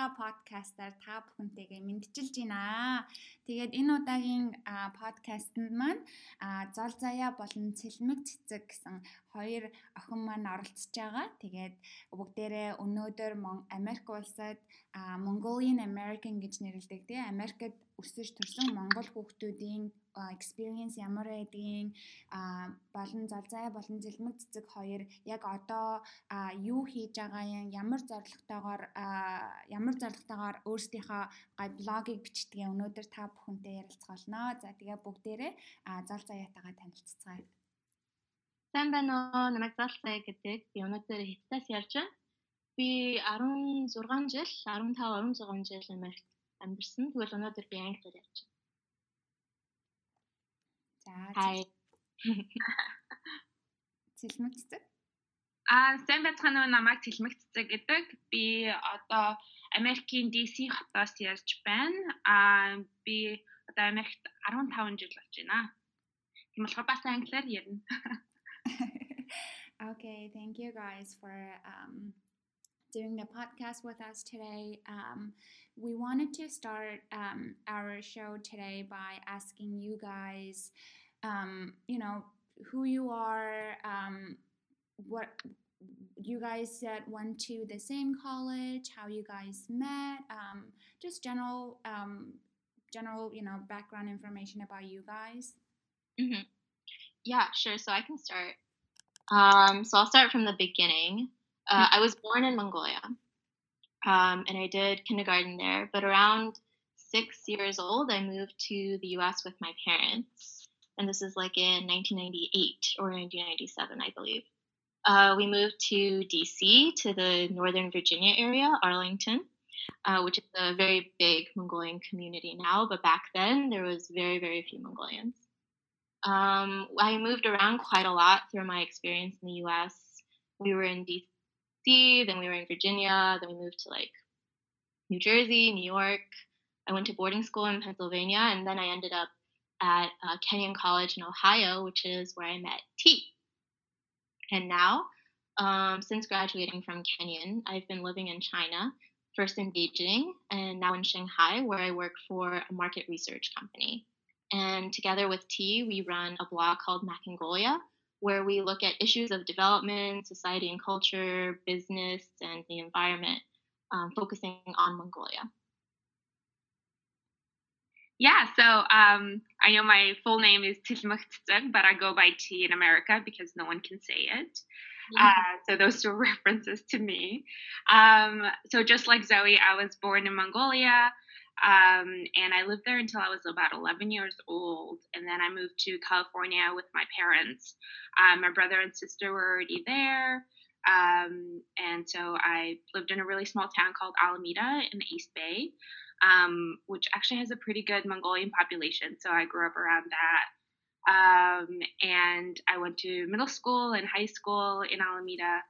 дараагийнхаа подкастаар та бүхэнтэйгээ мэдчилж байна. Тэгээд энэ удаагийн подкастт маань зол заяа болон цэлмэг цэцэг гэсэн хоёр охин маань оролцож байгаа. Тэгээд бүгдээрээ өнөөдөр Америк улсад Mongolian American гэж нэрлэдэг тийм Америкт өсөж төрсэн монгол хүүхдүүдийн experience ямар байдгийг болон залзай болон зэлмэг цэцэг хоёр яг одоо юу хийж байгаа юм ямар зорилготойгоор ямар зорилготойгоор өөрсдийнхөө гай блогийг бичдгээ өнөөдөр та бүхэнтэй ярилцах болно. За тэгээ бүгдээрээ зал заяатайгаа танилццгаая. Сайн байна уу? Намайг зал заяа гэдэг. Би өнөөдөр хятадаас ярьж байна. Би 16 жил, 15 16 жил Америкт амьдарсан. Тэгвэл өнөөдөр би англиар ярьж байна. За. Хай. Цэлмэг цэцэг. Аа, сайн байцгаана уу? Намайг Цэлмэг цэцэг гэдэг. Би одоо Америкийн DC хотоос ярьж байна. Аа, би одоо Америкт 15 жил болж байна. Тийм болохоор бас англиар ярина. Okay, thank you guys for um doing the podcast with us today. Um, we wanted to start um, our show today by asking you guys, um, you know, who you are, um, what you guys that went to the same college, how you guys met, um, just general, um, general, you know, background information about you guys. Mm-hmm. Yeah, sure. So I can start. So I'll start from the beginning. Uh, I was born in Mongolia, um, and I did kindergarten there. But around six years old, I moved to the U.S. with my parents, and this is like in 1998 or 1997, I believe. Uh, we moved to D.C. to the Northern Virginia area, Arlington, uh, which is a very big Mongolian community now. But back then, there was very, very few Mongolians. Um, I moved around quite a lot through my experience in the U.S. We were in D.C then we were in Virginia, then we moved to like New Jersey, New York. I went to boarding school in Pennsylvania, and then I ended up at uh, Kenyon College in Ohio, which is where I met T. And now, um, since graduating from Kenyon, I've been living in China, first in Beijing, and now in Shanghai, where I work for a market research company. And together with T, we run a blog called Macongolia, where we look at issues of development, society and culture, business, and the environment, um, focusing on Mongolia. Yeah, so um, I know my full name is Tilmukhtzug, but I go by T in America because no one can say it. Yeah. Uh, so those are references to me. Um, so just like Zoe, I was born in Mongolia. Um, and I lived there until I was about 11 years old. And then I moved to California with my parents. Um, my brother and sister were already there. Um, and so I lived in a really small town called Alameda in the East Bay, um, which actually has a pretty good Mongolian population. So I grew up around that. Um, and I went to middle school and high school in Alameda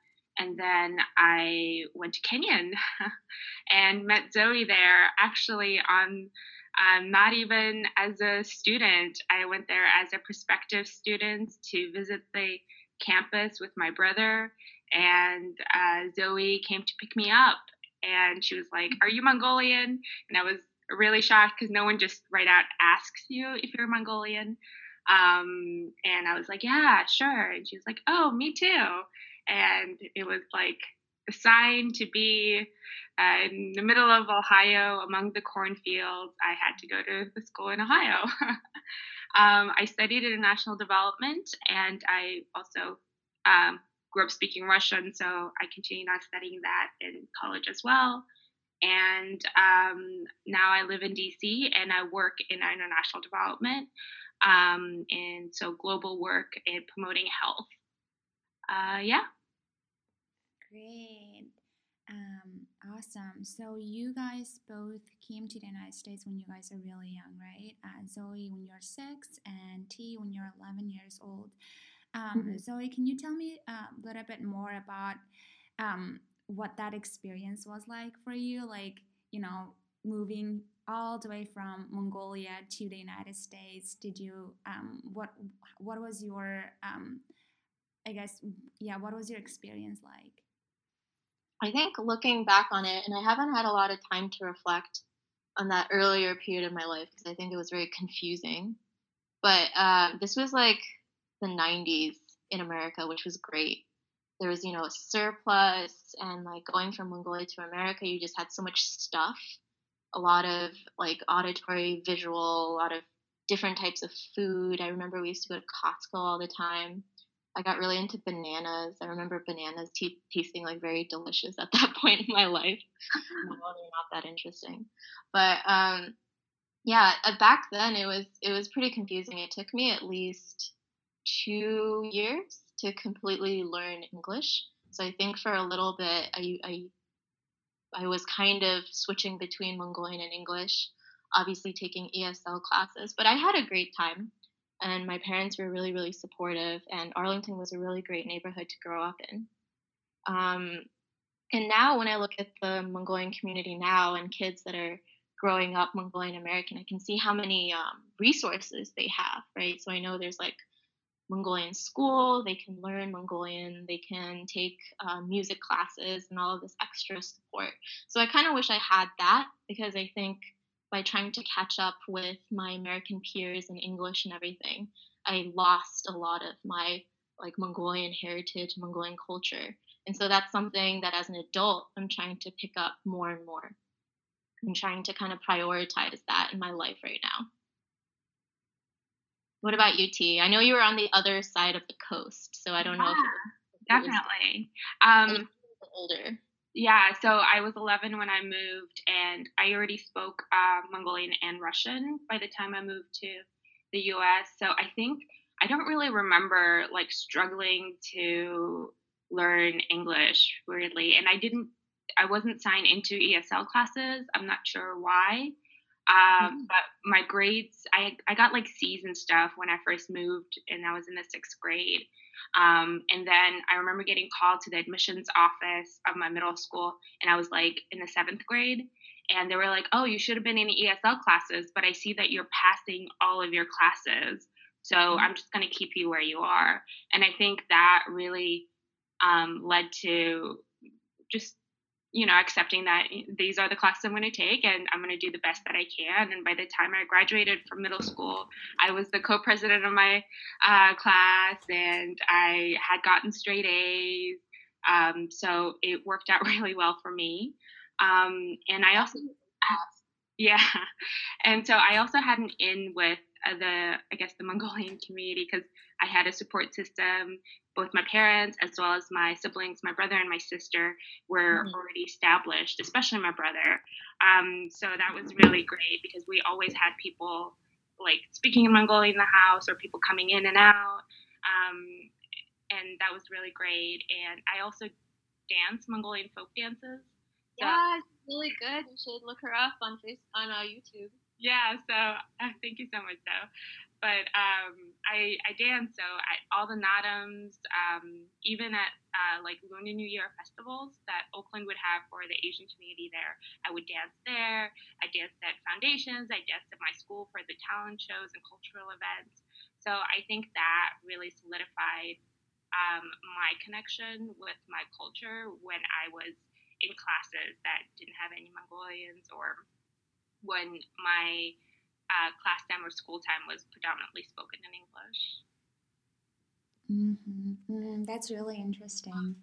and then I went to Kenyon and met Zoe there actually on um, not even as a student. I went there as a prospective student to visit the campus with my brother, and uh, Zoe came to pick me up. And she was like, Are you Mongolian? And I was really shocked because no one just right out asks you if you're Mongolian. Um, and I was like, Yeah, sure. And she was like, Oh, me too and it was like a sign to be uh, in the middle of Ohio among the cornfields. I had to go to the school in Ohio. um, I studied international development and I also um, grew up speaking Russian, so I continued on studying that in college as well. And um, now I live in DC and I work in international development um, and so global work in promoting health. Uh, yeah. Great. Um, awesome. So you guys both came to the United States when you guys are really young, right? Uh, Zoe when you're six and T when you're 11 years old. Um, mm-hmm. Zoe, can you tell me a little bit more about um, what that experience was like for you? Like, you know, moving all the way from Mongolia to the United States. Did you um, what what was your um, I guess yeah, what was your experience like? I think looking back on it, and I haven't had a lot of time to reflect on that earlier period of my life because I think it was very confusing. But uh, this was like the 90s in America, which was great. There was, you know, a surplus, and like going from Mongolia to America, you just had so much stuff a lot of like auditory, visual, a lot of different types of food. I remember we used to go to Costco all the time. I got really into bananas. I remember bananas tasting like very delicious at that point in my life. now they're not that interesting, but um, yeah, uh, back then it was it was pretty confusing. It took me at least two years to completely learn English. So I think for a little bit, I, I I was kind of switching between Mongolian and English, obviously taking ESL classes, but I had a great time. And my parents were really, really supportive, and Arlington was a really great neighborhood to grow up in. Um, and now, when I look at the Mongolian community now and kids that are growing up Mongolian American, I can see how many um, resources they have, right? So I know there's like Mongolian school, they can learn Mongolian, they can take uh, music classes and all of this extra support. So I kind of wish I had that because I think by trying to catch up with my American peers in English and everything, I lost a lot of my like Mongolian heritage, Mongolian culture. And so that's something that as an adult, I'm trying to pick up more and more. I'm trying to kind of prioritize that in my life right now. What about you, T? I know you were on the other side of the coast, so I don't yeah, know if it was, definitely. Um, older. Yeah, so I was 11 when I moved, and I already spoke uh, Mongolian and Russian by the time I moved to the U.S. So I think I don't really remember like struggling to learn English weirdly, and I didn't. I wasn't signed into ESL classes. I'm not sure why. Um, mm-hmm. But my grades, I, I got like C's and stuff when I first moved, and I was in the sixth grade. Um, and then I remember getting called to the admissions office of my middle school, and I was like in the seventh grade. And they were like, oh, you should have been in ESL classes, but I see that you're passing all of your classes. So mm-hmm. I'm just going to keep you where you are. And I think that really um, led to just you know, accepting that these are the classes I'm going to take and I'm going to do the best that I can. And by the time I graduated from middle school, I was the co president of my uh, class and I had gotten straight A's. Um, so it worked out really well for me. Um, and I also, yeah. And so I also had an in with uh, the, I guess, the Mongolian community because I had a support system both my parents as well as my siblings, my brother and my sister were mm-hmm. already established, especially my brother. Um, so that was really great because we always had people like speaking in Mongolian in the house or people coming in and out. Um, and that was really great. And I also dance Mongolian folk dances. So, yeah, really good. You should look her up on face on uh, YouTube. Yeah, so uh, thank you so much, though but um, I, I dance so at all the Naadams, um, even at uh, like Lunar New Year festivals that Oakland would have for the Asian community there, I would dance there. I danced at foundations. I danced at my school for the talent shows and cultural events. So I think that really solidified um, my connection with my culture when I was in classes that didn't have any Mongolians or when my uh, class time or school time was predominantly spoken in English. Mm-hmm. Mm, that's really interesting.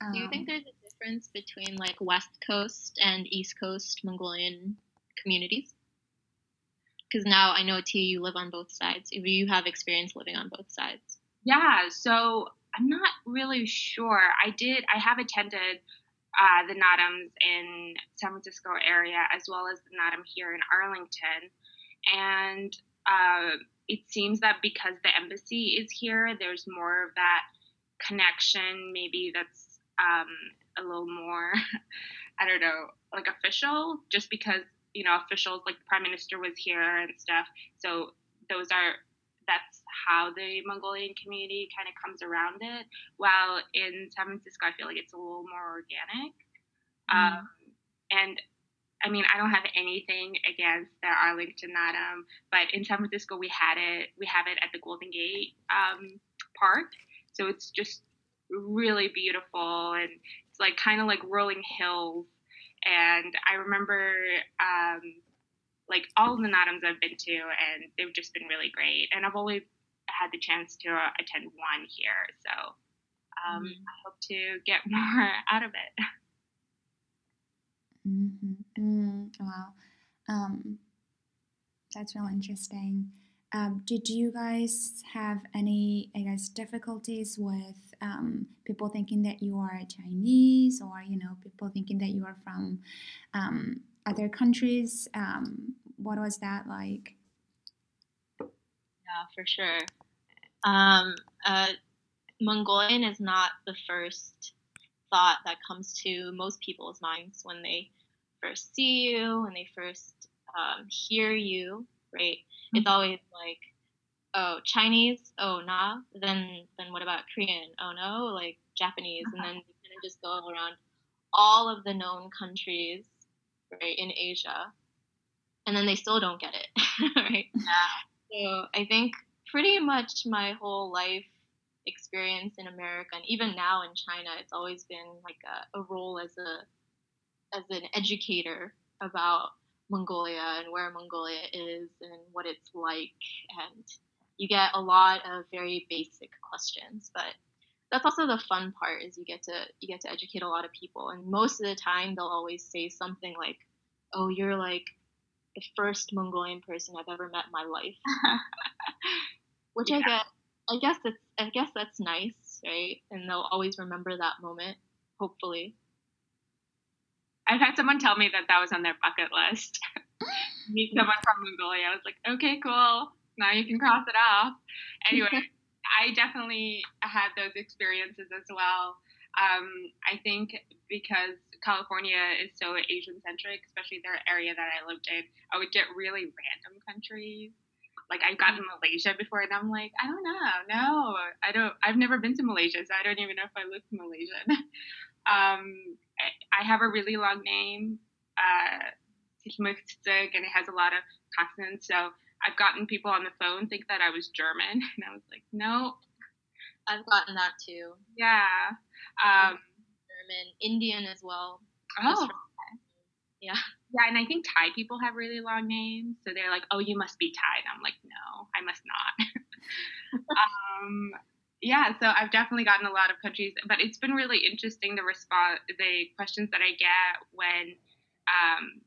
Um, Do you think um, there's a difference between like West Coast and East Coast Mongolian communities? Because now I know T, you live on both sides. You have experience living on both sides. Yeah, so I'm not really sure. I did. I have attended uh, the Naadams in San Francisco area as well as the Naadam here in Arlington. And uh, it seems that because the embassy is here, there's more of that connection, maybe that's um, a little more, I don't know, like official, just because, you know, officials like the prime minister was here and stuff. So those are, that's how the Mongolian community kind of comes around it. While in San Francisco, I feel like it's a little more organic. Mm. Um, and I mean, I don't have anything against the Arlington Naadam, but in San Francisco we had it. We have it at the Golden Gate um, Park, so it's just really beautiful and it's like kind of like rolling hills. And I remember um, like all of the Naadams I've been to, and they've just been really great. And I've only had the chance to uh, attend one here, so um, mm-hmm. I hope to get more out of it. Mm-hmm. Wow, um, that's really interesting. Um, did you guys have any, I guess, difficulties with um, people thinking that you are Chinese, or you know, people thinking that you are from um, other countries? Um, what was that like? Yeah, for sure. Um, uh, Mongolian is not the first thought that comes to most people's minds when they first see you, when they first um, hear you, right? Mm-hmm. It's always like, oh, Chinese, oh, nah. Then, then what about Korean? Oh no, like Japanese, uh-huh. and then you kind of just go around all of the known countries, right, in Asia, and then they still don't get it, right? Yeah. So I think pretty much my whole life experience in America and even now in China, it's always been like a, a role as a as an educator about Mongolia and where Mongolia is and what it's like and you get a lot of very basic questions but that's also the fun part is you get to you get to educate a lot of people and most of the time they'll always say something like oh you're like the first Mongolian person I've ever met in my life which yeah. I get I guess it's I guess that's nice, right? And they'll always remember that moment, hopefully. I've had someone tell me that that was on their bucket list. Meet someone from Mongolia. I was like, okay, cool. Now you can cross it off. Anyway, I definitely had those experiences as well. Um, I think because California is so Asian centric, especially the area that I lived in, I would get really random countries like I've gotten Malaysia before, and I'm like, I don't know, no, I don't. I've never been to Malaysia, so I don't even know if I look Malaysian. um, I have a really long name, uh, and it has a lot of consonants. So I've gotten people on the phone think that I was German, and I was like, no. I've gotten that too. Yeah. Um, German, Indian as well. Oh. Yeah. Yeah, and I think Thai people have really long names, so they're like, "Oh, you must be Thai." And I'm like, "No, I must not." um, yeah, so I've definitely gotten a lot of countries, but it's been really interesting the response, the questions that I get when, um,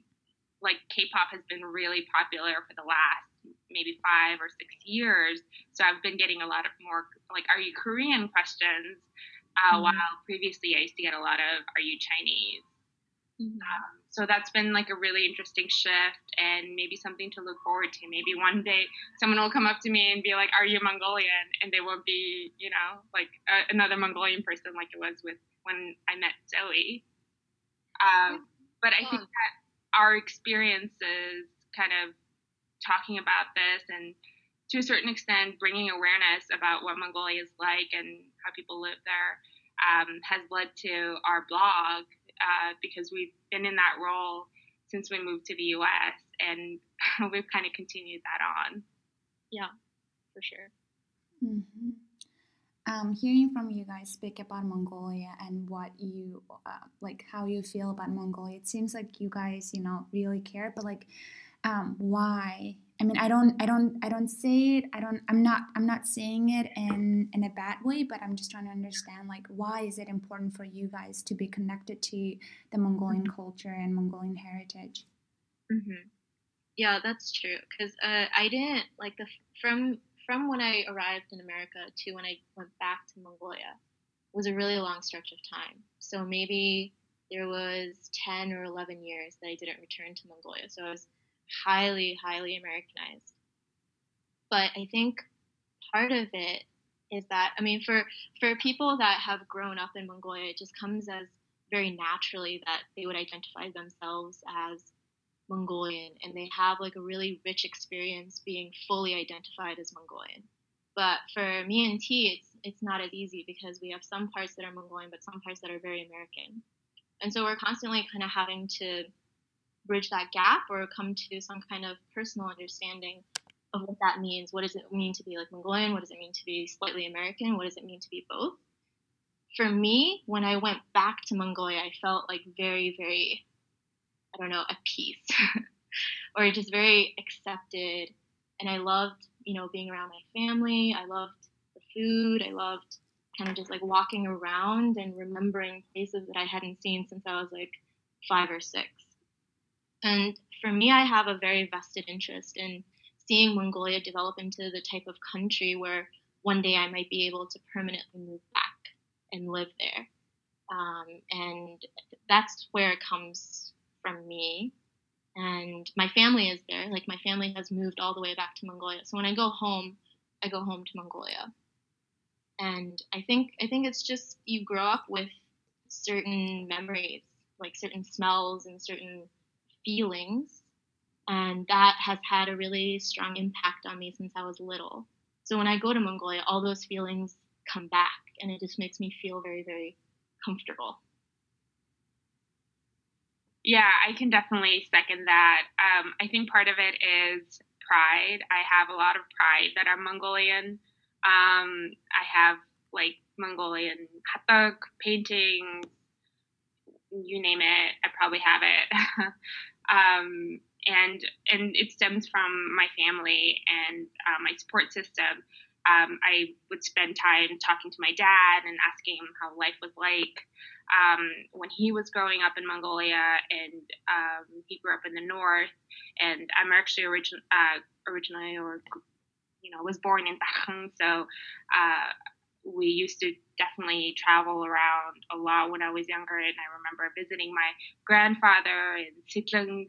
like K-pop has been really popular for the last maybe five or six years. So I've been getting a lot of more like, "Are you Korean?" questions, uh, mm-hmm. while previously I used to get a lot of, "Are you Chinese?" Mm-hmm. Um, so that's been like a really interesting shift and maybe something to look forward to. Maybe one day someone will come up to me and be like, "Are you Mongolian?" And they won't be, you know, like another Mongolian person like it was with when I met Zoe. Um, but I think that our experiences, kind of talking about this and to a certain extent bringing awareness about what Mongolia is like and how people live there, um, has led to our blog uh, because we've been in that role since we moved to the US and we've kind of continued that on. Yeah, for sure. Mm-hmm. Um, hearing from you guys speak about Mongolia and what you uh, like, how you feel about Mongolia, it seems like you guys, you know, really care. But like, um, why I mean, I don't, I don't, I don't say it. I don't. I'm not. I'm not saying it in in a bad way, but I'm just trying to understand, like, why is it important for you guys to be connected to the Mongolian mm-hmm. culture and Mongolian heritage? Mm-hmm. Yeah, that's true. Because uh, I didn't like the from from when I arrived in America to when I went back to Mongolia was a really long stretch of time. So maybe there was ten or eleven years that I didn't return to Mongolia. So I was highly, highly Americanized. But I think part of it is that I mean, for for people that have grown up in Mongolia, it just comes as very naturally that they would identify themselves as Mongolian, and they have like a really rich experience being fully identified as Mongolian. But for me and T, it's it's not as easy because we have some parts that are Mongolian, but some parts that are very American, and so we're constantly kind of having to bridge that gap or come to some kind of personal understanding of what that means. What does it mean to be like Mongolian? What does it mean to be slightly American? What does it mean to be both? for me, when I went back to Mongolia, I felt like very, very, I don't know, at peace, or just very accepted. And I loved, you know, being around my family. I loved the food. I loved kind of just like walking around and remembering places that I hadn't seen since I was like five or six. And for me, I have a very vested interest in seeing Mongolia develop into the type of country where one day I might be able to permanently move back and live there. Um, and that's where it comes from me. And my family is there. Like my family has moved all the way back to Mongolia. So when I go home, I go home to Mongolia. And I think I think it's just you grow up with certain memories, like certain smells and certain feelings, and that has had a really strong impact on me since I was little. So when I go to Mongolia, all those feelings come back, and it just makes me feel very, very comfortable. Yeah, I can definitely second that. Um, I think part of it is pride. I have a lot of pride that I'm Mongolian. Um, I have like Mongolian hatak paintings, you name it, I probably have it. um, and and it stems from my family and uh, my support system. Um, I would spend time talking to my dad and asking him how life was like um, when he was growing up in Mongolia, and um, he grew up in the north. And I'm actually origin- uh, originally, or you know, was born in Dacheng, so uh, we used to definitely travel around a lot when I was younger. And I remember visiting my grandfather in Sitlung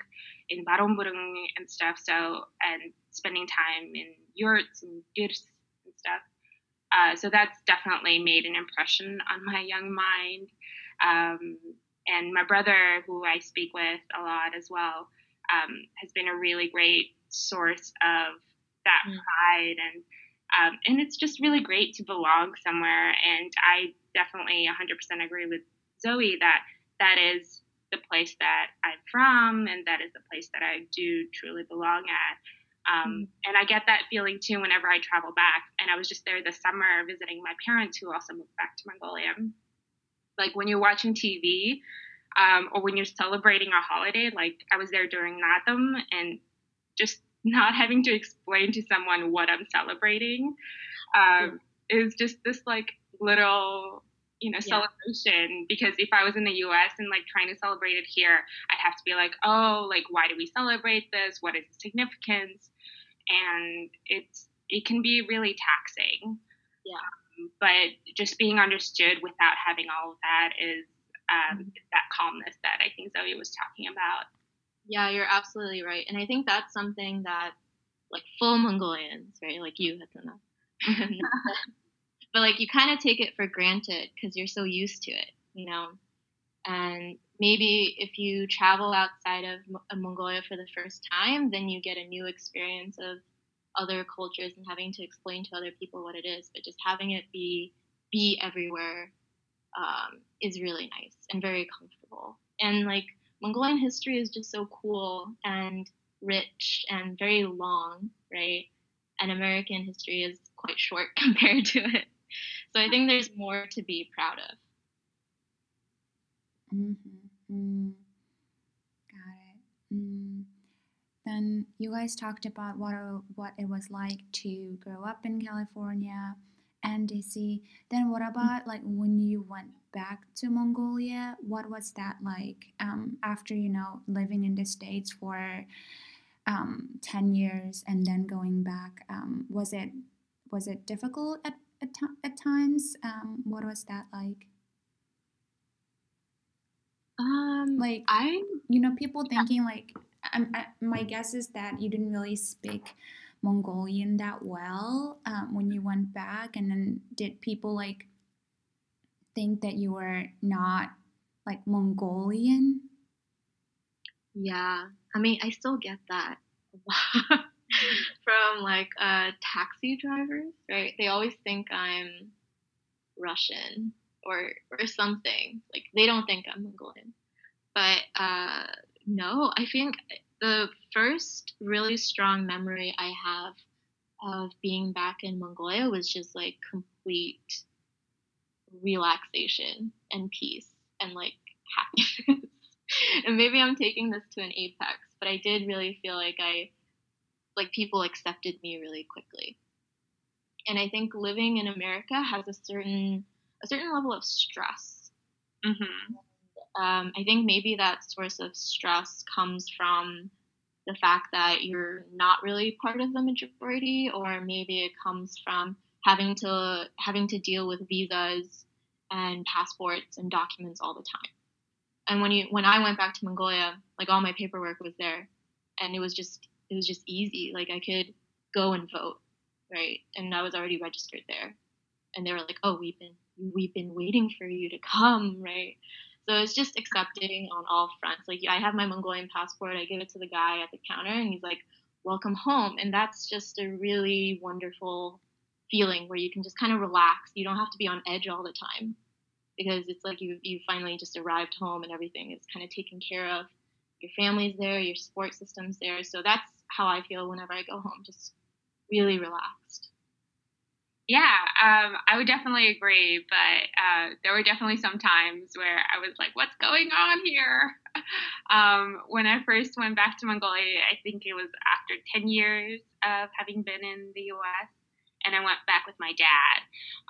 in Baromburung and stuff. So, and spending time in yurts and girs and stuff. Uh, so that's definitely made an impression on my young mind. Um, and my brother, who I speak with a lot as well, um, has been a really great source of that mm. pride and um, and it's just really great to belong somewhere. And I definitely 100% agree with Zoe that that is the place that I'm from and that is the place that I do truly belong at. Um, mm. And I get that feeling too whenever I travel back. And I was just there this summer visiting my parents who also moved back to Mongolia. Like when you're watching TV um, or when you're celebrating a holiday, like I was there during Naadam and just not having to explain to someone what I'm celebrating um, is just this like little you know yeah. celebration. Because if i was in the us and like trying to celebrate it here i'd have to be like oh like why do we celebrate this? What is the significance? And it's it can be really taxing. Yeah. Um, but just being understood without having all of that is um, mm-hmm. that calmness that i think zoe was talking about yeah you're absolutely right and i think that's something that like full mongolians right like you Hatsuna, but like you kind of take it for granted because you're so used to it, you know. And maybe if you travel outside of Mongolia for the first time, then you get a new experience of other cultures and having to explain to other people what it is. But just having it be be everywhere um, is really nice and very comfortable. And like Mongolian history is just so cool and rich and very long, right? And American history is quite short compared to it. So I think there's more to be proud of. Mm-hmm. Mm. Got it. Mm. Then you guys talked about what what it was like to grow up in California and DC. Then what about like when you went back to Mongolia? What was that like um, after you know living in the states for um, ten years and then going back? Um, was it was it difficult at at, at times? Um, what was that like? Um, like I, you know, people thinking like, I'm, I, my guess is that you didn't really speak Mongolian that well um, when you went back, and then did people like think that you were not like Mongolian? Yeah, I mean, I still get that from like uh, taxi drivers, right? They always think I'm Russian or or something. Like they don't think I'm Mongolian. But uh, no, I think the first really strong memory I have of being back in Mongolia was just like complete relaxation and peace and like happiness. and maybe I'm taking this to an apex, but I did really feel like I like people accepted me really quickly. And I think living in America has a certain a certain level of stress. Mm-hmm. Um, I think maybe that source of stress comes from the fact that you're not really part of the majority, or maybe it comes from having to having to deal with visas and passports and documents all the time. And when you when I went back to Mongolia, like all my paperwork was there, and it was just it was just easy. Like I could go and vote, right? And I was already registered there, and they were like, "Oh, we've been we've been waiting for you to come, right?" So it's just accepting on all fronts. Like I have my Mongolian passport, I give it to the guy at the counter, and he's like, "Welcome home," and that's just a really wonderful feeling where you can just kind of relax. You don't have to be on edge all the time because it's like you you finally just arrived home and everything is kind of taken care of. Your family's there, your support system's there. So that's how I feel whenever I go home, just really relaxed. Yeah, um, I would definitely agree, but uh, there were definitely some times where I was like, "What's going on here?" um, when I first went back to Mongolia, I think it was after ten years of having been in the U.S and I went back with my dad.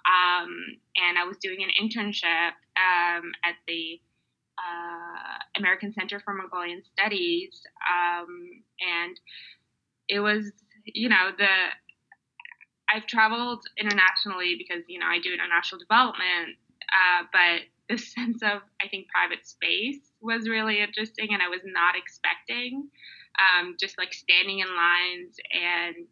Um, and I was doing an internship um, at the uh, American Center for Mongolian Studies, um, and it was, you know, the I've traveled internationally because you know I do international development, uh, but the sense of I think private space was really interesting, and I was not expecting. Um, just like standing in lines and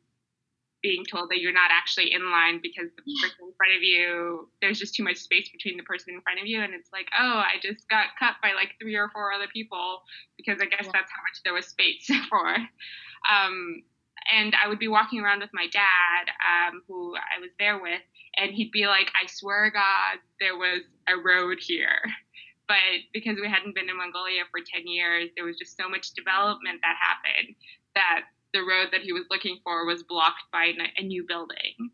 being told that you're not actually in line because the person in front of you there's just too much space between the person in front of you and it's like oh i just got cut by like three or four other people because i guess yeah. that's how much there was space for um, and i would be walking around with my dad um, who i was there with and he'd be like i swear god there was a road here but because we hadn't been in mongolia for 10 years there was just so much development that happened that the road that he was looking for was blocked by a new building.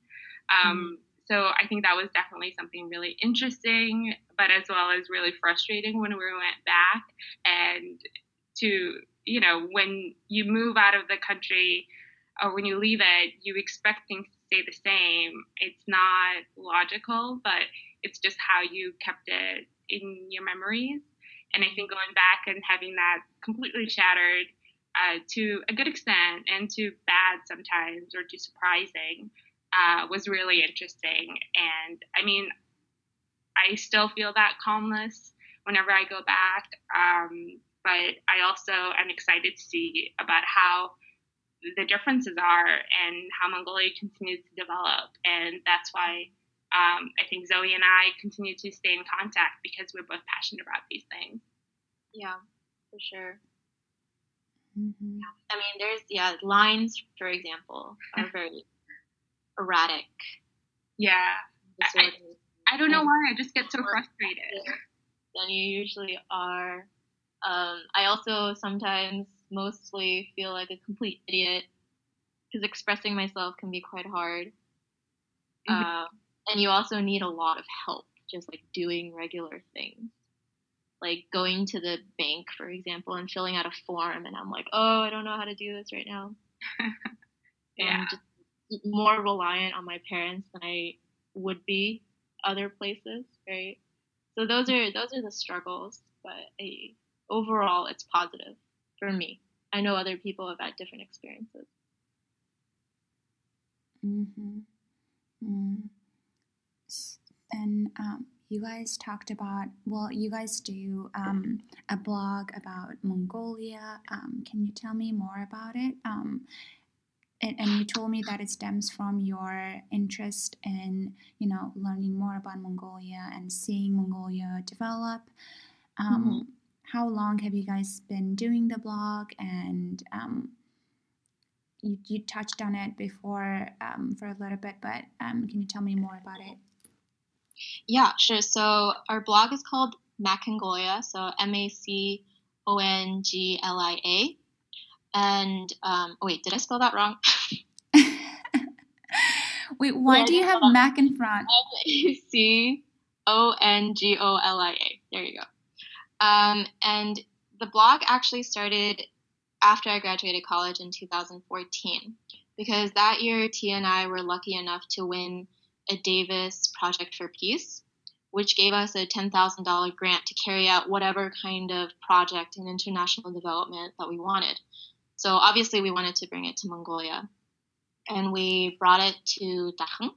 Um, mm-hmm. So I think that was definitely something really interesting, but as well as really frustrating when we went back. And to, you know, when you move out of the country or when you leave it, you expect things to stay the same. It's not logical, but it's just how you kept it in your memories. And I think going back and having that completely shattered uh, to a good extent and to bad sometimes or to surprising uh, was really interesting. And I mean, I still feel that calmness whenever I go back. Um, but I also am excited to see about how the differences are and how Mongolia continues to develop. And that's why um, I think Zoe and I continue to stay in contact because we're both passionate about these things. Yeah, for sure. Mm-hmm. I mean, there's yeah lines, for example, are very erratic. Yeah, I, I, don't know why. I just get so frustrated. Than you usually are. Um, I also sometimes mostly feel like a complete idiot because expressing myself can be quite hard. Mm-hmm. Uh, and you also need a lot of help just like doing regular things like going to the bank, for example, and filling out a form, and I'm like, oh, I don't know how to do this right now. yeah. just more reliant on my parents than I would be other places, right? So those are those are the struggles, but I, overall, it's positive for me. I know other people have had different experiences. Mm-hmm. Mm. And um, you guys talked about, well, you guys do um, a blog about Mongolia. Um, can you tell me more about it? Um, and, and, you told me that it stems from your interest in, you know, learning more about Mongolia and seeing Mongolia develop. Um, mm-hmm. How long have you guys been doing the blog? And um, you, you touched on it before um, for a little bit, but can you tell me more about it? Yeah, sure. So our blog is called Macongolia, so M A C O N G L I A. And um, oh wait, did I spell that wrong? wait, why yeah, do you have Mac in front? M A C O N G O L I A. There you go. Um, and the blog actually started after I graduated college in 2014 because that year Tia and I were lucky enough to win a Davis Project for Peace, which gave us a $10,000 grant to carry out whatever kind of project in international development that we wanted. So obviously we wanted to bring it to Mongolia. And we brought it to Darkhang,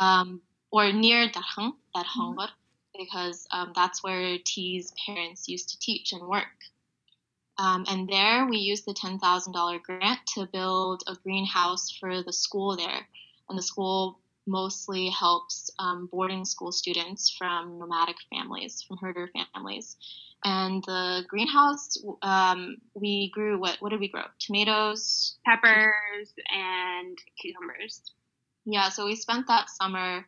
um, or near Darkhang, Darkhangor, mm-hmm. Because um, that's where T's parents used to teach and work. Um, and there we used the $10,000 grant to build a greenhouse for the school there. And the school mostly helps um, boarding school students from nomadic families, from herder families. And the greenhouse, um, we grew what? What did we grow? Tomatoes, peppers, and cucumbers. Yeah, so we spent that summer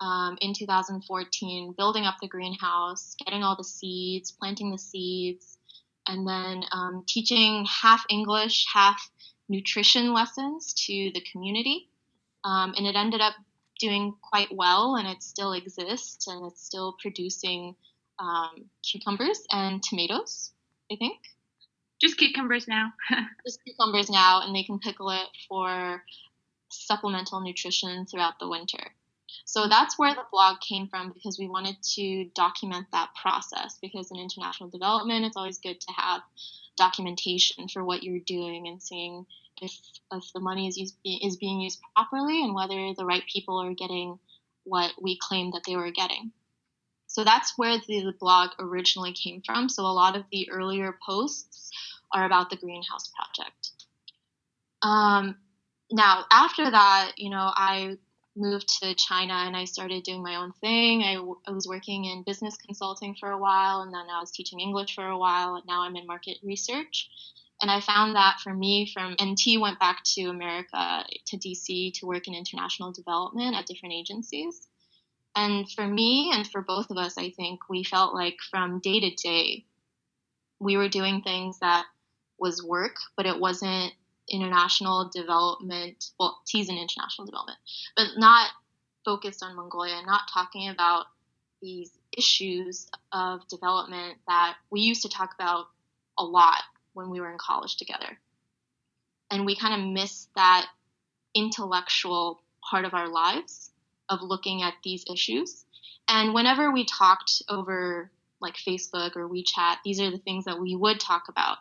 um, in 2014 building up the greenhouse, getting all the seeds, planting the seeds, and then um, teaching half English, half nutrition lessons to the community. Um, and it ended up doing quite well, and it still exists, and it's still producing um, cucumbers and tomatoes, I think. Just cucumbers now. Just cucumbers now, and they can pickle it for supplemental nutrition throughout the winter. So that's where the blog came from because we wanted to document that process. Because in international development, it's always good to have documentation for what you're doing and seeing if, if the money is used, is being used properly and whether the right people are getting what we claimed that they were getting. So that's where the blog originally came from. So a lot of the earlier posts are about the greenhouse project. Um, now, after that, you know, I moved to China and I started doing my own thing. I, was working in business consulting for a while, and then I was teaching English for a while, and now I'm in market research. And I found that for me, from NT went back to America, to DC, to work in international development at different agencies. And for me, and for both of us, I think we felt like from day to day, we were doing things that was work, but it wasn't international development. Well, T's in international development, but not focused on Mongolia, not talking about these issues of development that we used to talk about a lot when we were in college together. And we kind of miss that intellectual part of our lives of looking at these issues. And whenever we talked over like Facebook or WeChat, these are the things that we would talk about.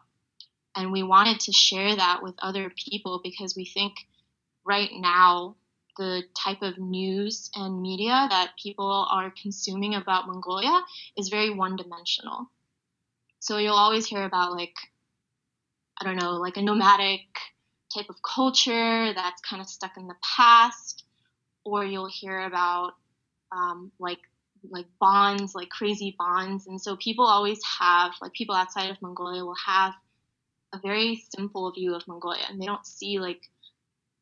And we wanted to share that with other people because we think right now the type of news and media that people are consuming about Mongolia is very one dimensional. So you'll always hear about like I don't know, like a nomadic type of culture that's kind of stuck in the past, or you'll hear about um, like like bonds, like crazy bonds, and so people always have like people outside of Mongolia will have a very simple view of Mongolia, and they don't see like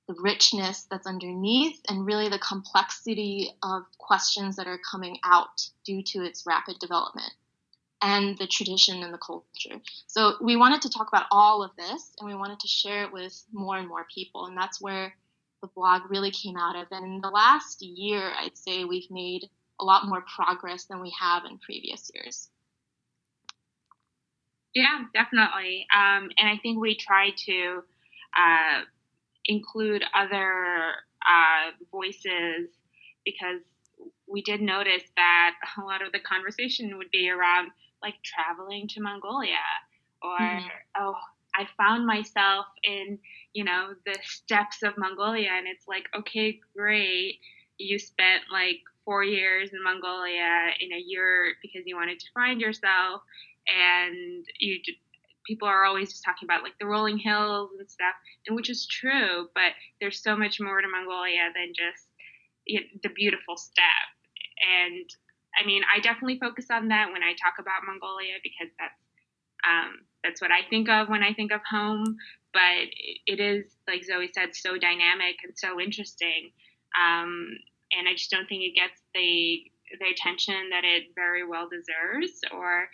the richness that's underneath and really the complexity of questions that are coming out due to its rapid development and the tradition and the culture. So we wanted to talk about all of this and we wanted to share it with more and more people. And that's where the blog really came out of. And in the last year, I'd say we've made a lot more progress than we have in previous years. Yeah, definitely. Um, and I think we try to uh, include other uh, voices because we did notice that a lot of the conversation would be around like traveling to Mongolia or mm-hmm. oh I found myself in you know the steppes of Mongolia and it's like okay great you spent like 4 years in Mongolia in a year because you wanted to find yourself and you people are always just talking about like the rolling hills and stuff and which is true but there's so much more to Mongolia than just you know, the beautiful steppe and I mean, I definitely focus on that when I talk about Mongolia because that's um, that's what I think of when I think of home. But it is, like Zoe said, so dynamic and so interesting, um, and I just don't think it gets the the attention that it very well deserves or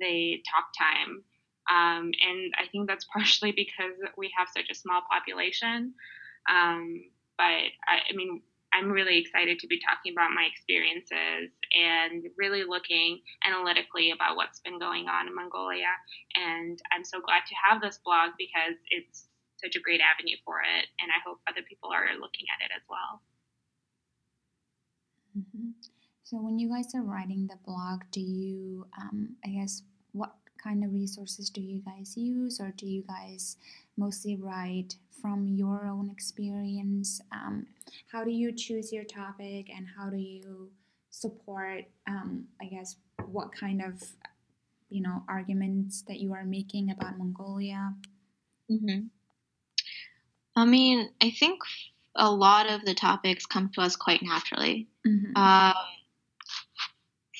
the talk time. Um, and I think that's partially because we have such a small population. Um, but I, I mean, I'm really excited to be talking about my experiences and really looking analytically about what's been going on in Mongolia. And I'm so glad to have this blog because it's such a great avenue for it. And I hope other people are looking at it as well. Mm-hmm. So, when you guys are writing the blog, do you, um, I guess, what kind of resources do you guys use, or do you guys mostly write from your own experience? Um, how do you choose your topic, and how do you support, um, I guess, what kind of, you know, arguments that you are making about Mongolia? Mm-hmm. I mean, I think a lot of the topics come to us quite naturally. Mm-hmm. Um,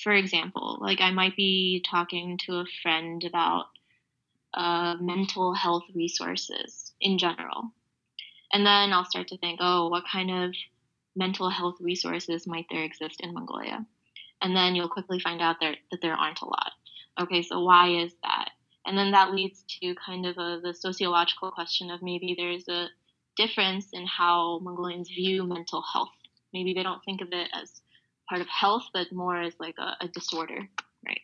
for example, like I might be talking to a friend about uh, mental health resources in general. And then I'll start to think, oh, what kind of mental health resources might there exist in Mongolia? And then you'll quickly find out there, that there aren't a lot. Okay, so why is that? And then that leads to kind of a, the sociological question of maybe there's a difference in how Mongolians view mental health. Maybe they don't think of it as part of health, but more as like a, a disorder, right?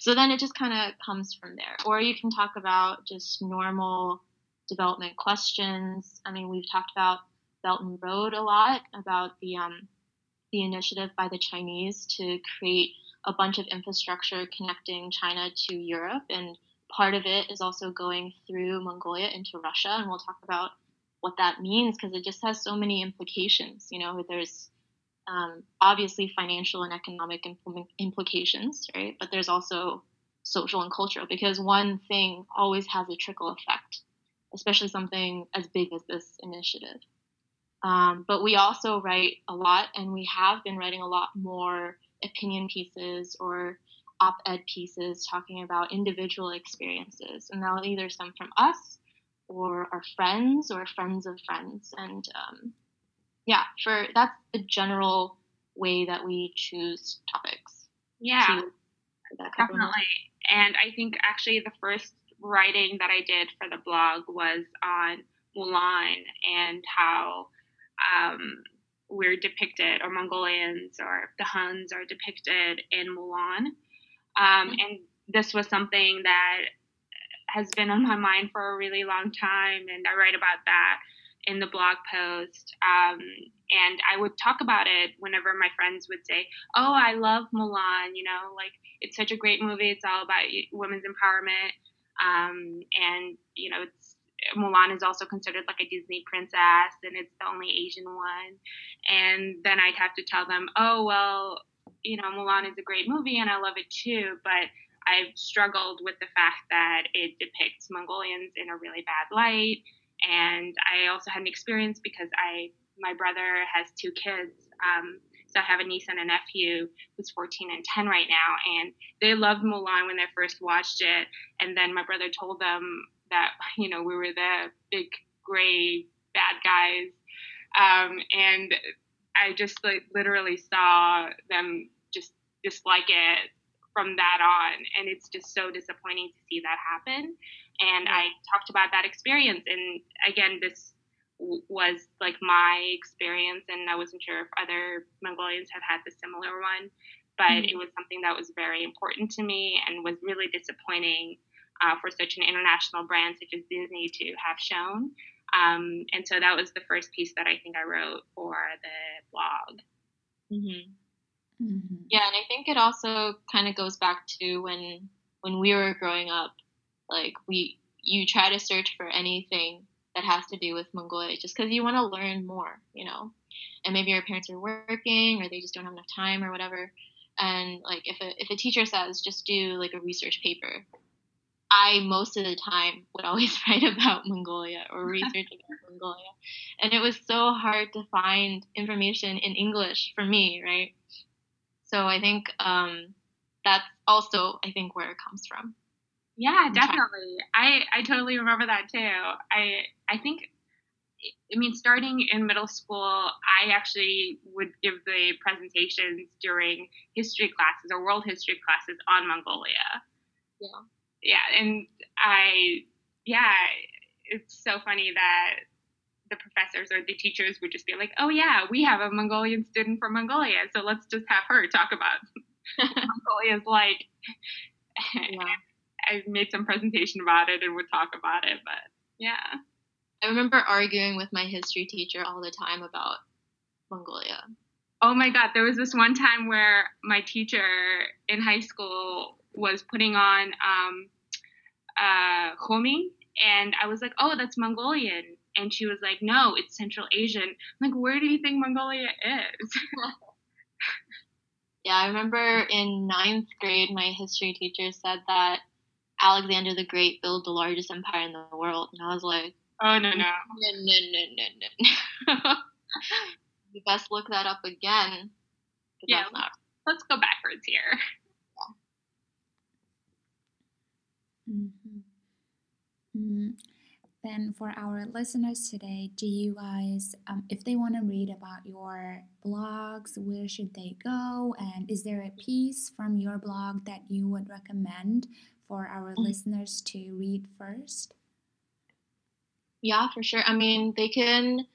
So then it just kind of comes from there. Or you can talk about just normal development questions. I mean, we've talked about Belt and Road a lot, about the um, the initiative by the Chinese to create a bunch of infrastructure connecting China to Europe, and part of it is also going through Mongolia into Russia, and we'll talk about what that means because it just has so many implications. You know, there's um, obviously financial and economic impl- implications, right? But there's also social and cultural because one thing always has a trickle effect, especially something as big as this initiative. Um, but we also write a lot, and we have been writing a lot more opinion pieces or op ed pieces talking about individual experiences. And that'll either stem from us or our friends or friends of friends. And um, yeah, for that's the general way that we choose topics. Yeah, definitely. And I think actually the first writing that I did for the blog was on Mulan and how um, we're depicted, or Mongolians or the Huns are depicted in Mulan. Um, mm-hmm. And this was something that has been on my mind for a really long time, and I write about that in the blog post. Um, and I would talk about it whenever my friends would say, "Oh, I love Mulan," you know, like it's such a great movie. It's all about women's empowerment, um, and you know, it's Mulan is also considered like a Disney princess, and it's the only Asian one. And then I'd have to tell them, "Oh, well." You know, Mulan is a great movie and I love it too, but I've struggled with the fact that it depicts Mongolians in a really bad light. And I also had an experience because I, my brother has two kids. Um, so I have a niece and a nephew who's 14 and 10 right now, and they loved Mulan when they first watched it. And then my brother told them that you know we were the big gray bad guys, um, and I just like literally saw them just dislike it from that on. And it's just so disappointing to see that happen. And I talked about that experience. And again, this was like my experience, and I wasn't sure if other Mongolians have had the similar one, but mm-hmm. it was something that was very important to me and was really disappointing uh, for such an international brand such as Disney to have shown. Um, and so that was the first piece that I think I wrote for the blog. Mm-hmm. Mm-hmm. Yeah, and I think it also kind of goes back to when when we were growing up, like we you try to search for anything that has to do with Mongolia just because you want to learn more, you know. And maybe your parents are working or they just don't have enough time or whatever. And like if a if a teacher says just do like a research paper, I most of the time would always write about Mongolia or research about Mongolia. And it was so hard to find information in English for me, right? So I think um, that's also I think where it comes from. Yeah, definitely. I I totally remember that too. I I think I mean starting in middle school, I actually would give the presentations during history classes or world history classes on Mongolia. Yeah. Yeah, and I yeah, it's so funny that the professors or the teachers would just be like, "Oh yeah, we have a Mongolian student from Mongolia, so let's just have her talk about Mongolia is like. Yeah. I made some presentation about it and would talk about it, but yeah. I remember arguing with my history teacher all the time about Mongolia. Oh my god, there was this one time where my teacher in high school was putting on um uh Homi and I was like, "Oh, that's Mongolian." And she was like, "No, it's Central Asian." I'm like, "Where do you think Mongolia is?" Yeah, I remember in ninth grade, my history teacher said that Alexander the Great built the largest empire in the world, and I was like, oh no no. no, no, no, no, no. you best look that up again. Yeah. Not. Let's go backwards here. Mhm. Mm. Then, for our listeners today, do you guys, um, if they want to read about your blogs, where should they go? And is there a piece from your blog that you would recommend for our listeners to read first? Yeah, for sure. I mean, they can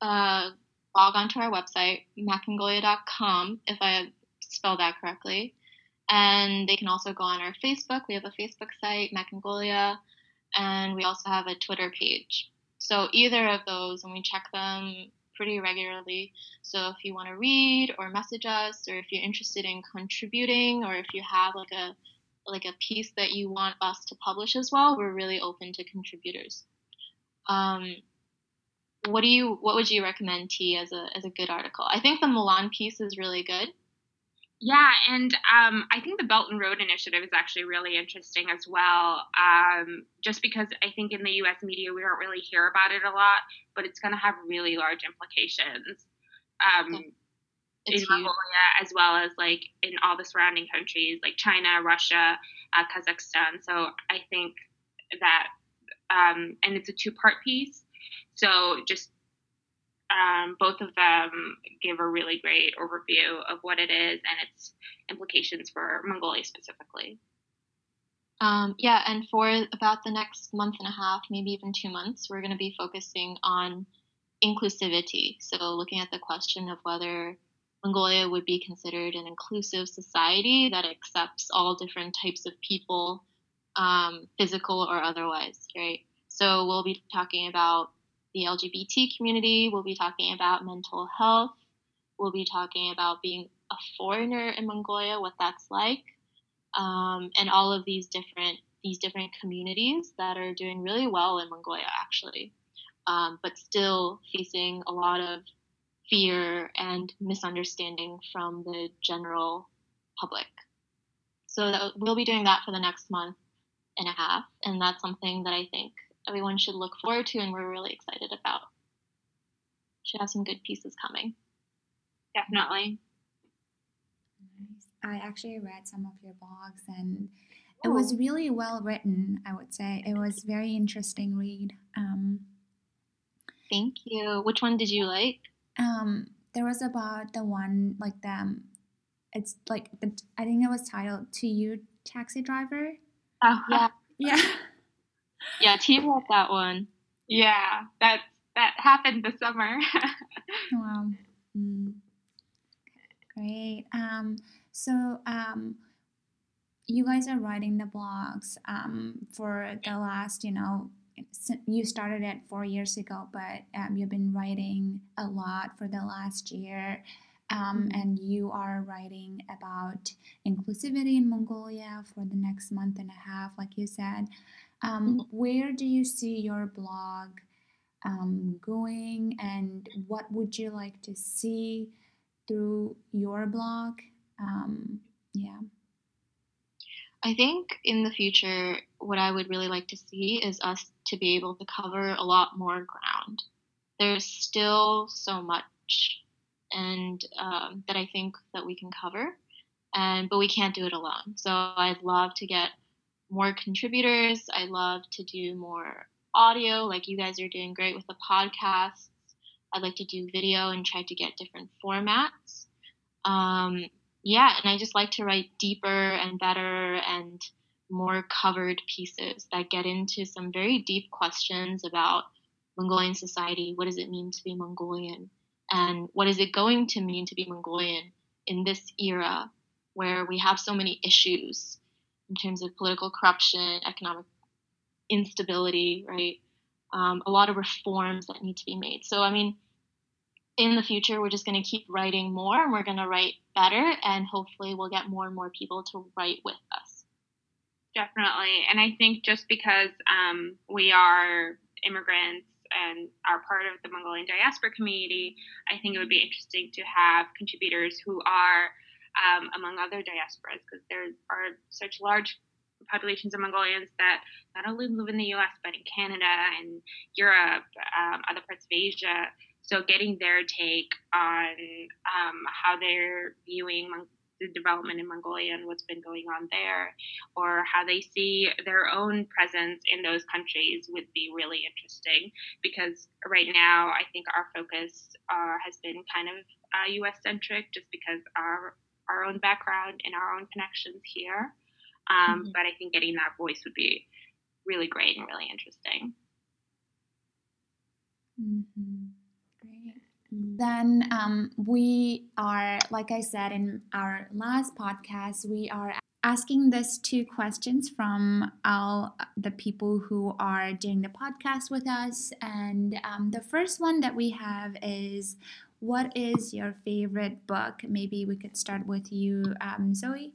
uh, log onto our website, macongolia.com, if I spelled that correctly. And they can also go on our Facebook. We have a Facebook site, Macongolia, and we also have a Twitter page. So either of those, and we check them pretty regularly. So if you want to read or message us, or if you're interested in contributing, or if you have like a like a piece that you want us to publish as well, we're really open to contributors. Um, what do you what would you recommend T as a as a good article? I think the Mulan piece is really good. Yeah, and um, I think the Belt and Road Initiative is actually really interesting as well. Um, just because I think in the U.S. media we don't really hear about it a lot, but it's going to have really large implications um, in It's huge. Mongolia as well as like in all the surrounding countries like China, Russia, uh, Kazakhstan. So I think that, um, and it's a two-part piece. So just um, both of them give a really great overview of what it is and its implications for Mongolia specifically. Um, yeah, and for about the next month and a half, maybe even two months, we're going to be focusing on inclusivity. So, looking at the question of whether Mongolia would be considered an inclusive society that accepts all different types of people, um, physical or otherwise, right? So, we'll be talking about the LGBT community, we'll be talking about mental health, we'll be talking about being a foreigner in Mongolia, what that's like um, and all of these different these different communities that are doing really well in Mongolia actually, um, but still facing a lot of fear and misunderstanding from the general public. So that, we'll be doing that for the next month and a half, and that's something that I think everyone should look forward to, and we're really excited about. Should have some good pieces coming. Definitely. Nice. I actually read some of your blogs and it was really well written, I would say. It was very interesting read. Um, Thank you. Which one did you like? Um, there was about the one like the um, it's like the, I think it was titled "To You, Taxi Driver." Oh, Yeah. Yeah. Yeah, T wrote that one. yeah, that that happened this summer. Wow. Mm. Great. Um, so um, you guys are writing the blogs um, for the last, you know, si- you started it four years ago, but um, you've been writing a lot for the last year. Um, Mhm. and you are writing about inclusivity in Mongolia for the next month and a half, like you said. Um, where do you see your blog um, going, and what would you like to see through your blog? Um, yeah. I think in the future, what I would really like to see is us to be able to cover a lot more ground. There's still so much, and um, that I think that we can cover, and but we can't do it alone. So I'd love to get more contributors. I'd love to do more audio, like you guys are doing great with the podcasts. I'd like to do video and try to get different formats. Um, yeah, and I just like to write deeper and better and more covered pieces that get into some very deep questions about Mongolian society. What does it mean to be Mongolian? And what is it going to mean to be Mongolian in this era where we have so many issues in terms of political corruption, economic instability, right? Um, a lot of reforms that need to be made. So, I mean, in the future, we're just going to keep writing more and we're going to write better, and hopefully, we'll get more and more people to write with us. Definitely. And I think just because um, we are immigrants and are part of the Mongolian diaspora community, I think it would be interesting to have contributors who are um, among other diasporas because there are such large populations of Mongolians that not only live in the US but in Canada and Europe, um, other parts of Asia. So getting their take on um, how they're viewing the development in Mongolia and what's been going on there, or how they see their own presence in those countries would be really interesting. Because right now, I think our focus uh, has been kind of uh, U.S. centric, just because our our own background and our own connections here. Um, mm-hmm. But I think getting that voice would be really great and really interesting. Mm-hmm. Then um, we are, like I said in our last podcast, we are asking these two questions from all the people who are doing the podcast with us. And um, the first one that we have is what is your favorite book? Maybe we could start with you, um, Zoe.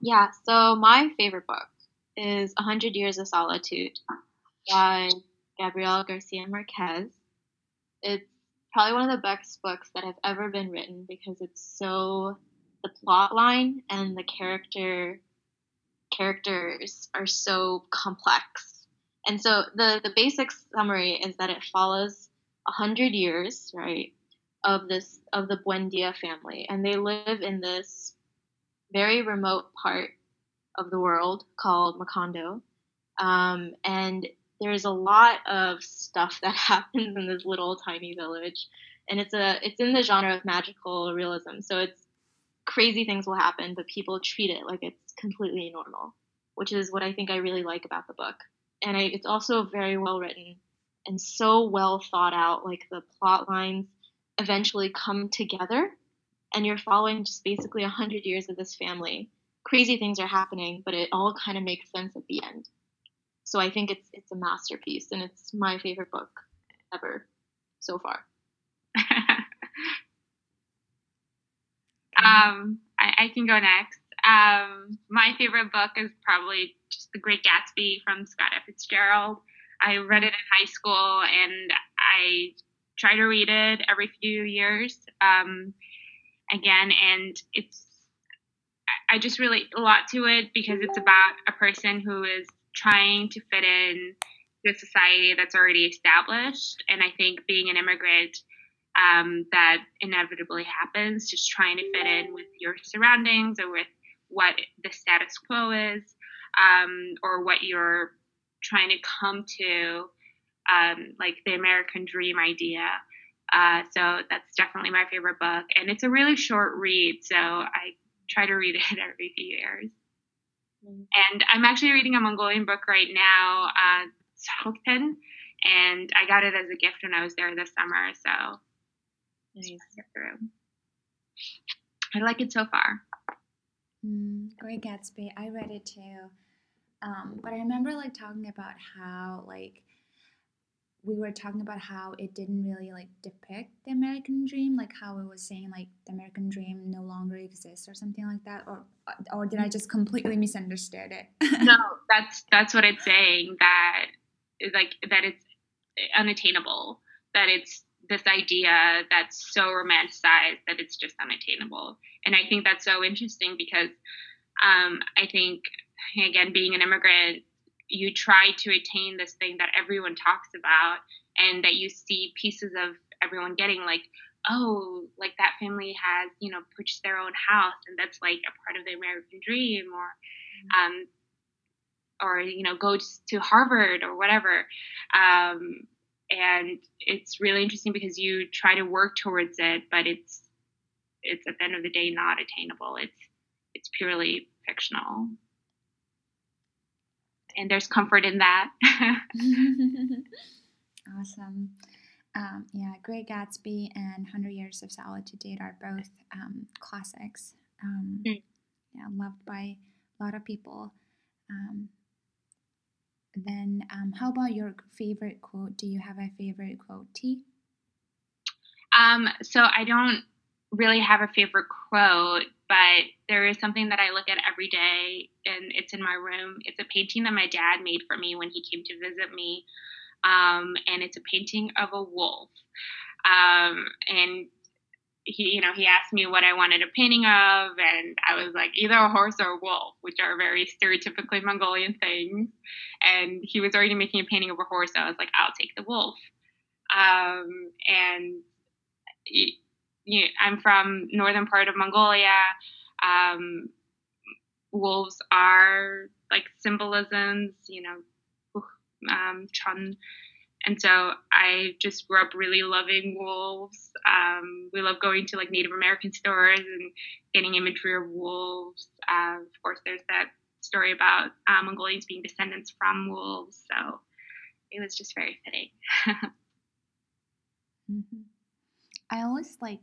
Yeah, so my favorite book is A Hundred Years of Solitude by Gabriel Garcia Marquez. It's probably one of the best books that have ever been written because it's so the plot line and the character characters are so complex. And so the the basic summary is that it follows a hundred years, right, of this of the Buendia family, and they live in this very remote part of the world called Macondo. Um, and there's a lot of stuff that happens in this little tiny village, and it's a it's in the genre of magical realism. So it's crazy things will happen, but people treat it like it's completely normal, which is what I think I really like about the book. And I, it's also very well written and so well thought out. Like the plot lines eventually come together, and you're following just basically a hundred years of this family. Crazy things are happening, but it all kind of makes sense at the end. So I think it's it's a masterpiece, and it's my favorite book ever so far. um, I, I, can go next. Um, my favorite book is probably just The Great Gatsby from Scott F. Fitzgerald. I read it in high school, and I try to read it every few years um, again, and it's I just relate a lot to it because it's about a person who is trying to fit in to a society that's already established. And I think being an immigrant, um, that inevitably happens, just trying to fit in with your surroundings or with what the status quo is, um, or what you're trying to come to, um, like the American dream idea. Uh, so that's definitely my favorite book. And it's a really short read, so I try to read it every few years. And I'm actually reading a Mongolian book right now, uh, and I got it as a gift when I was there this summer. So nice. I like it so far. Mm, Great Gatsby. I read it too. Um, but I remember like talking about how like we were talking about how it didn't really like depict the American dream, like how it was saying like the American dream no longer exists or something like that, or uh, or did I just completely misunderstood it? no, that's that's what it's saying that like that it's unattainable, that it's this idea that's so romanticized that it's just unattainable, and I think that's so interesting because um, I think again being an immigrant you try to attain this thing that everyone talks about and that you see pieces of everyone getting like oh like that family has you know purchased their own house and that's like a part of the american dream or mm-hmm. um or you know go to harvard or whatever. Um and it's really interesting because you try to work towards it but it's it's at the end of the day not attainable. It's it's purely fictional and there's comfort in that. awesome. Um, yeah, Great Gatsby and Hundred Years of Solitude are both um, classics. Um, mm. Yeah, loved by a lot of people. Um, then, um, how about your favorite quote? Do you have a favorite quote, T? Um, so I don't really have a favorite quote, but there is something that I look at every day, and it's in my room. It's a painting that my dad made for me when he came to visit me, um, and it's a painting of a wolf. Um, and he, you know, he asked me what I wanted a painting of, and I was like, either a horse or a wolf, which are very stereotypically Mongolian things. And he was already making a painting of a horse, so I was like, I'll take the wolf. Um, and you, I'm from northern part of Mongolia. Um, wolves are like symbolisms, you know, um, chun and so I just grew up really loving wolves. Um, we love going to like Native American stores and getting imagery of wolves. Uh, of course, there's that story about uh, Mongolians being descendants from wolves. So it was just very fitting. mm-hmm. I always like,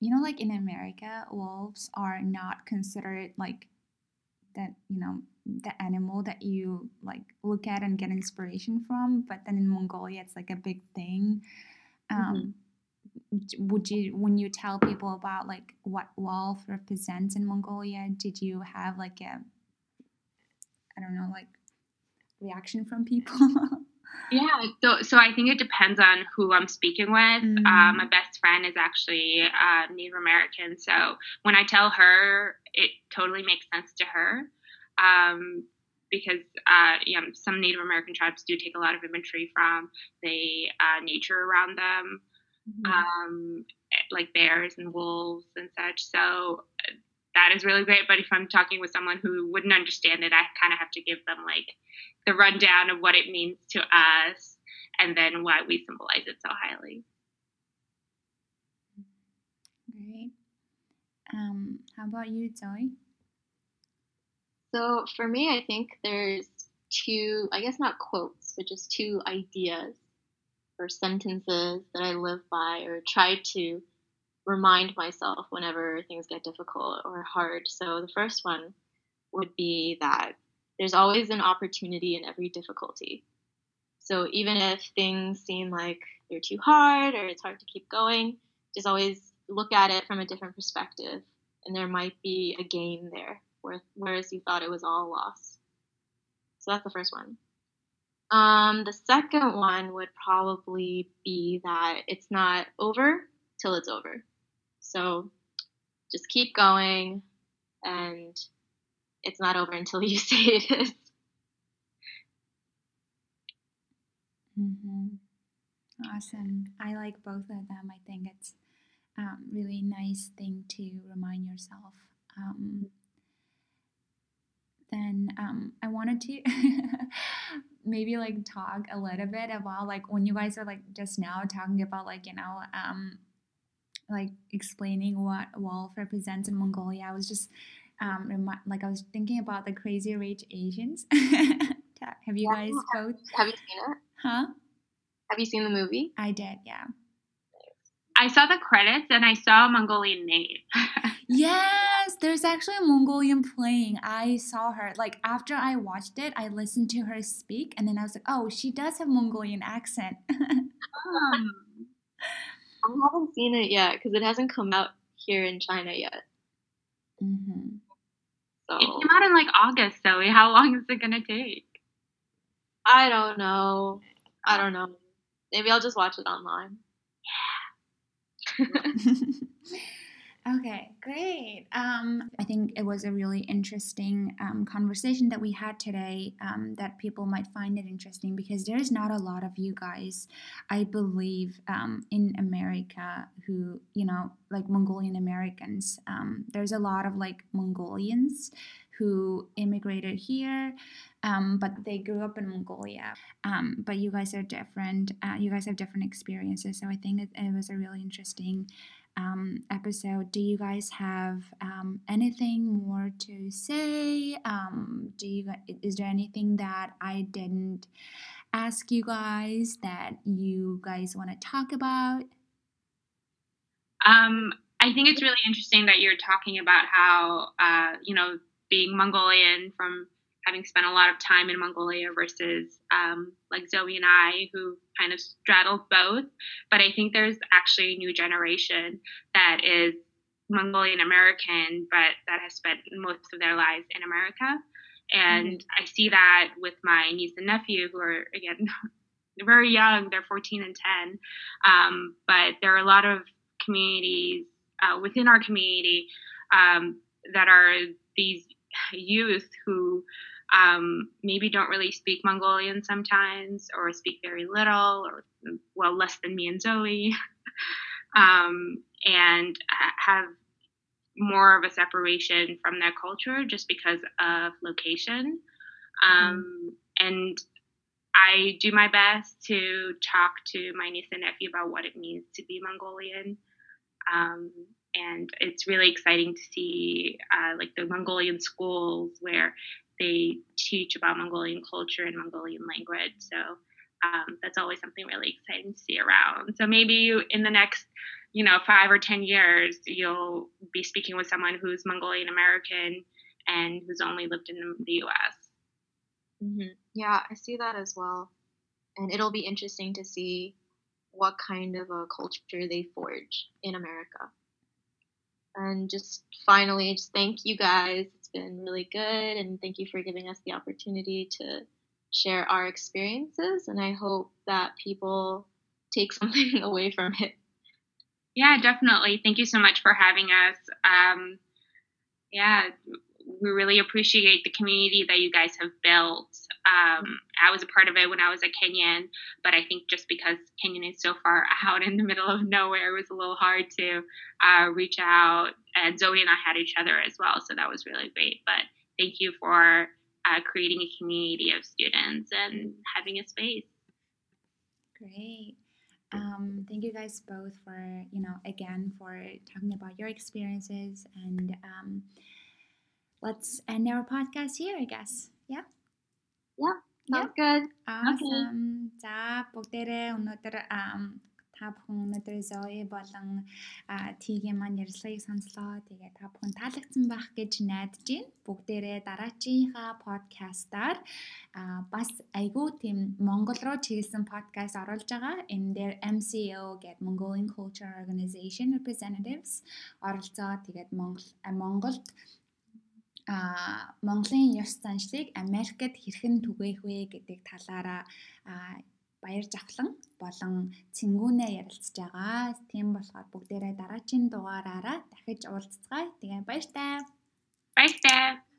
you know, like in America, wolves are not considered like that, you know, the animal that you like look at and get inspiration from but then in mongolia it's like a big thing um, mm-hmm. would you when you tell people about like what wolf represents in mongolia did you have like a i don't know like reaction from people yeah so so i think it depends on who i'm speaking with mm-hmm. um, my best friend is actually uh, native american so when i tell her it totally makes sense to her um, because uh, you know, some Native American tribes do take a lot of imagery from the uh, nature around them, mm-hmm. um, like bears and wolves and such. So that is really great. But if I'm talking with someone who wouldn't understand it, I kind of have to give them like the rundown of what it means to us and then why we symbolize it so highly. Great. Um, how about you, Zoe? So for me, I think there's two, I guess not quotes, but just two ideas or sentences that I live by or try to remind myself whenever things get difficult or hard. So the first one would be that there's always an opportunity in every difficulty. So even if things seem like they're too hard or it's hard to keep going, just always look at it from a different perspective and there might be a gain there whereas you thought it was all loss. So that's the first one. Um, the second one would probably be that it's not over till it's over. So just keep going, and it's not over until you say it is. Mm-hmm. Awesome. I like both of them. I think it's um, really nice thing to remind yourself. Um, then um, I wanted to maybe like talk a little bit about like when you guys are like just now talking about like you know um, like explaining what wolf represents in Mongolia. I was just um, remi- like I was thinking about the Crazy Rich Asians. have you guys both? Have you seen it? Huh? Have you seen the movie? I did, yeah. I saw the credits and I saw a Mongolian name. yes, there's actually a Mongolian playing. I saw her. Like after I watched it, I listened to her speak and then I was like, oh, she does have Mongolian accent. um, I haven't seen it yet because it hasn't come out here in China yet. Mm-hmm. So. It came out in like August, Zoe. How long is it gonna take? I don't know. I don't know. Maybe I'll just watch it online. okay, great. Um, I think it was a really interesting um, conversation that we had today um, that people might find it interesting because there's not a lot of you guys, I believe, um, in America who, you know, like Mongolian Americans. Um, there's a lot of like Mongolians who immigrated here, um, but they grew up in Mongolia. Um, but you guys are different. Uh, you guys have different experiences. So I think it, it was a really interesting um, episode. Do you guys have um, anything more to say? Um, do you is there anything that I didn't ask you guys that you guys want to talk about? Um, I think it's really interesting that you're talking about how, uh, you know, being Mongolian from having spent a lot of time in Mongolia versus um, like Zoe and I, who kind of straddled both. But I think there's actually a new generation that is Mongolian American, but that has spent most of their lives in America. And mm-hmm. I see that with my niece and nephew, who are, again, very young, they're 14 and 10. Um, but there are a lot of communities uh, within our community um, that are these youth who um, maybe don't really speak Mongolian sometimes, or speak very little, or well, less than me and Zoe, um, and have more of a separation from their culture just because of location. Um, mm-hmm. And I do my best to talk to my niece and nephew about what it means to be Mongolian. Um, and it's really exciting to see uh, like the Mongolian schools where they teach about Mongolian culture and Mongolian language. So um, that's always something really exciting to see around. So maybe you, in the next, you know, five or ten years, you'll be speaking with someone who's Mongolian American and who's only lived in the U.S. Mm-hmm. Yeah, I see that as well, and it'll be interesting to see what kind of a culture they forge in America. And just finally, just thank you guys. It's been really good, and thank you for giving us the opportunity to share our experiences. And I hope that people take something away from it. Yeah, definitely. Thank you so much for having us. Um, yeah, we really appreciate the community that you guys have built. Um, I was a part of it when I was a Kenyon, but I think just because Kenyon is so far out in the middle of nowhere, it was a little hard to uh, reach out. And Zoe and I had each other as well, so that was really great. But thank you for uh, creating a community of students and having a space. Great. Um, thank you guys both for, you know, again, for talking about your experiences and um, let's end our podcast here, I guess. Yeah. Yeah. Sounds good. Awesome. За бүгдээрээ өнөөдөр та бүхэн өнөөдөр Zoe болон T-ийн маань ярилцлагыг сонслоо. Тэгээ та бүхэн таалагдсан байх гэж найдаж байна. Бүгдээрээ дараачийнхаа подкастаар бас айгүй тийм Монгол руу чиглэсэн подкаст оруулж байгаа. Энэ дээр MCO гэдэг Mongolian Culture Organization Representatives оролцоо. Тэгээд Монгол Монголд а Монголын ёс заншлыг Америкт хэрхэн түгээх вэ гэдэг талаараа баяр жавхлан болон цэнгүүнээ ярилцж байгаа. Тийм болохоор бүгдээрээ дараагийн дугаараараа дахиж уулзцгаая. Тэгээ баяртай. Баяртай.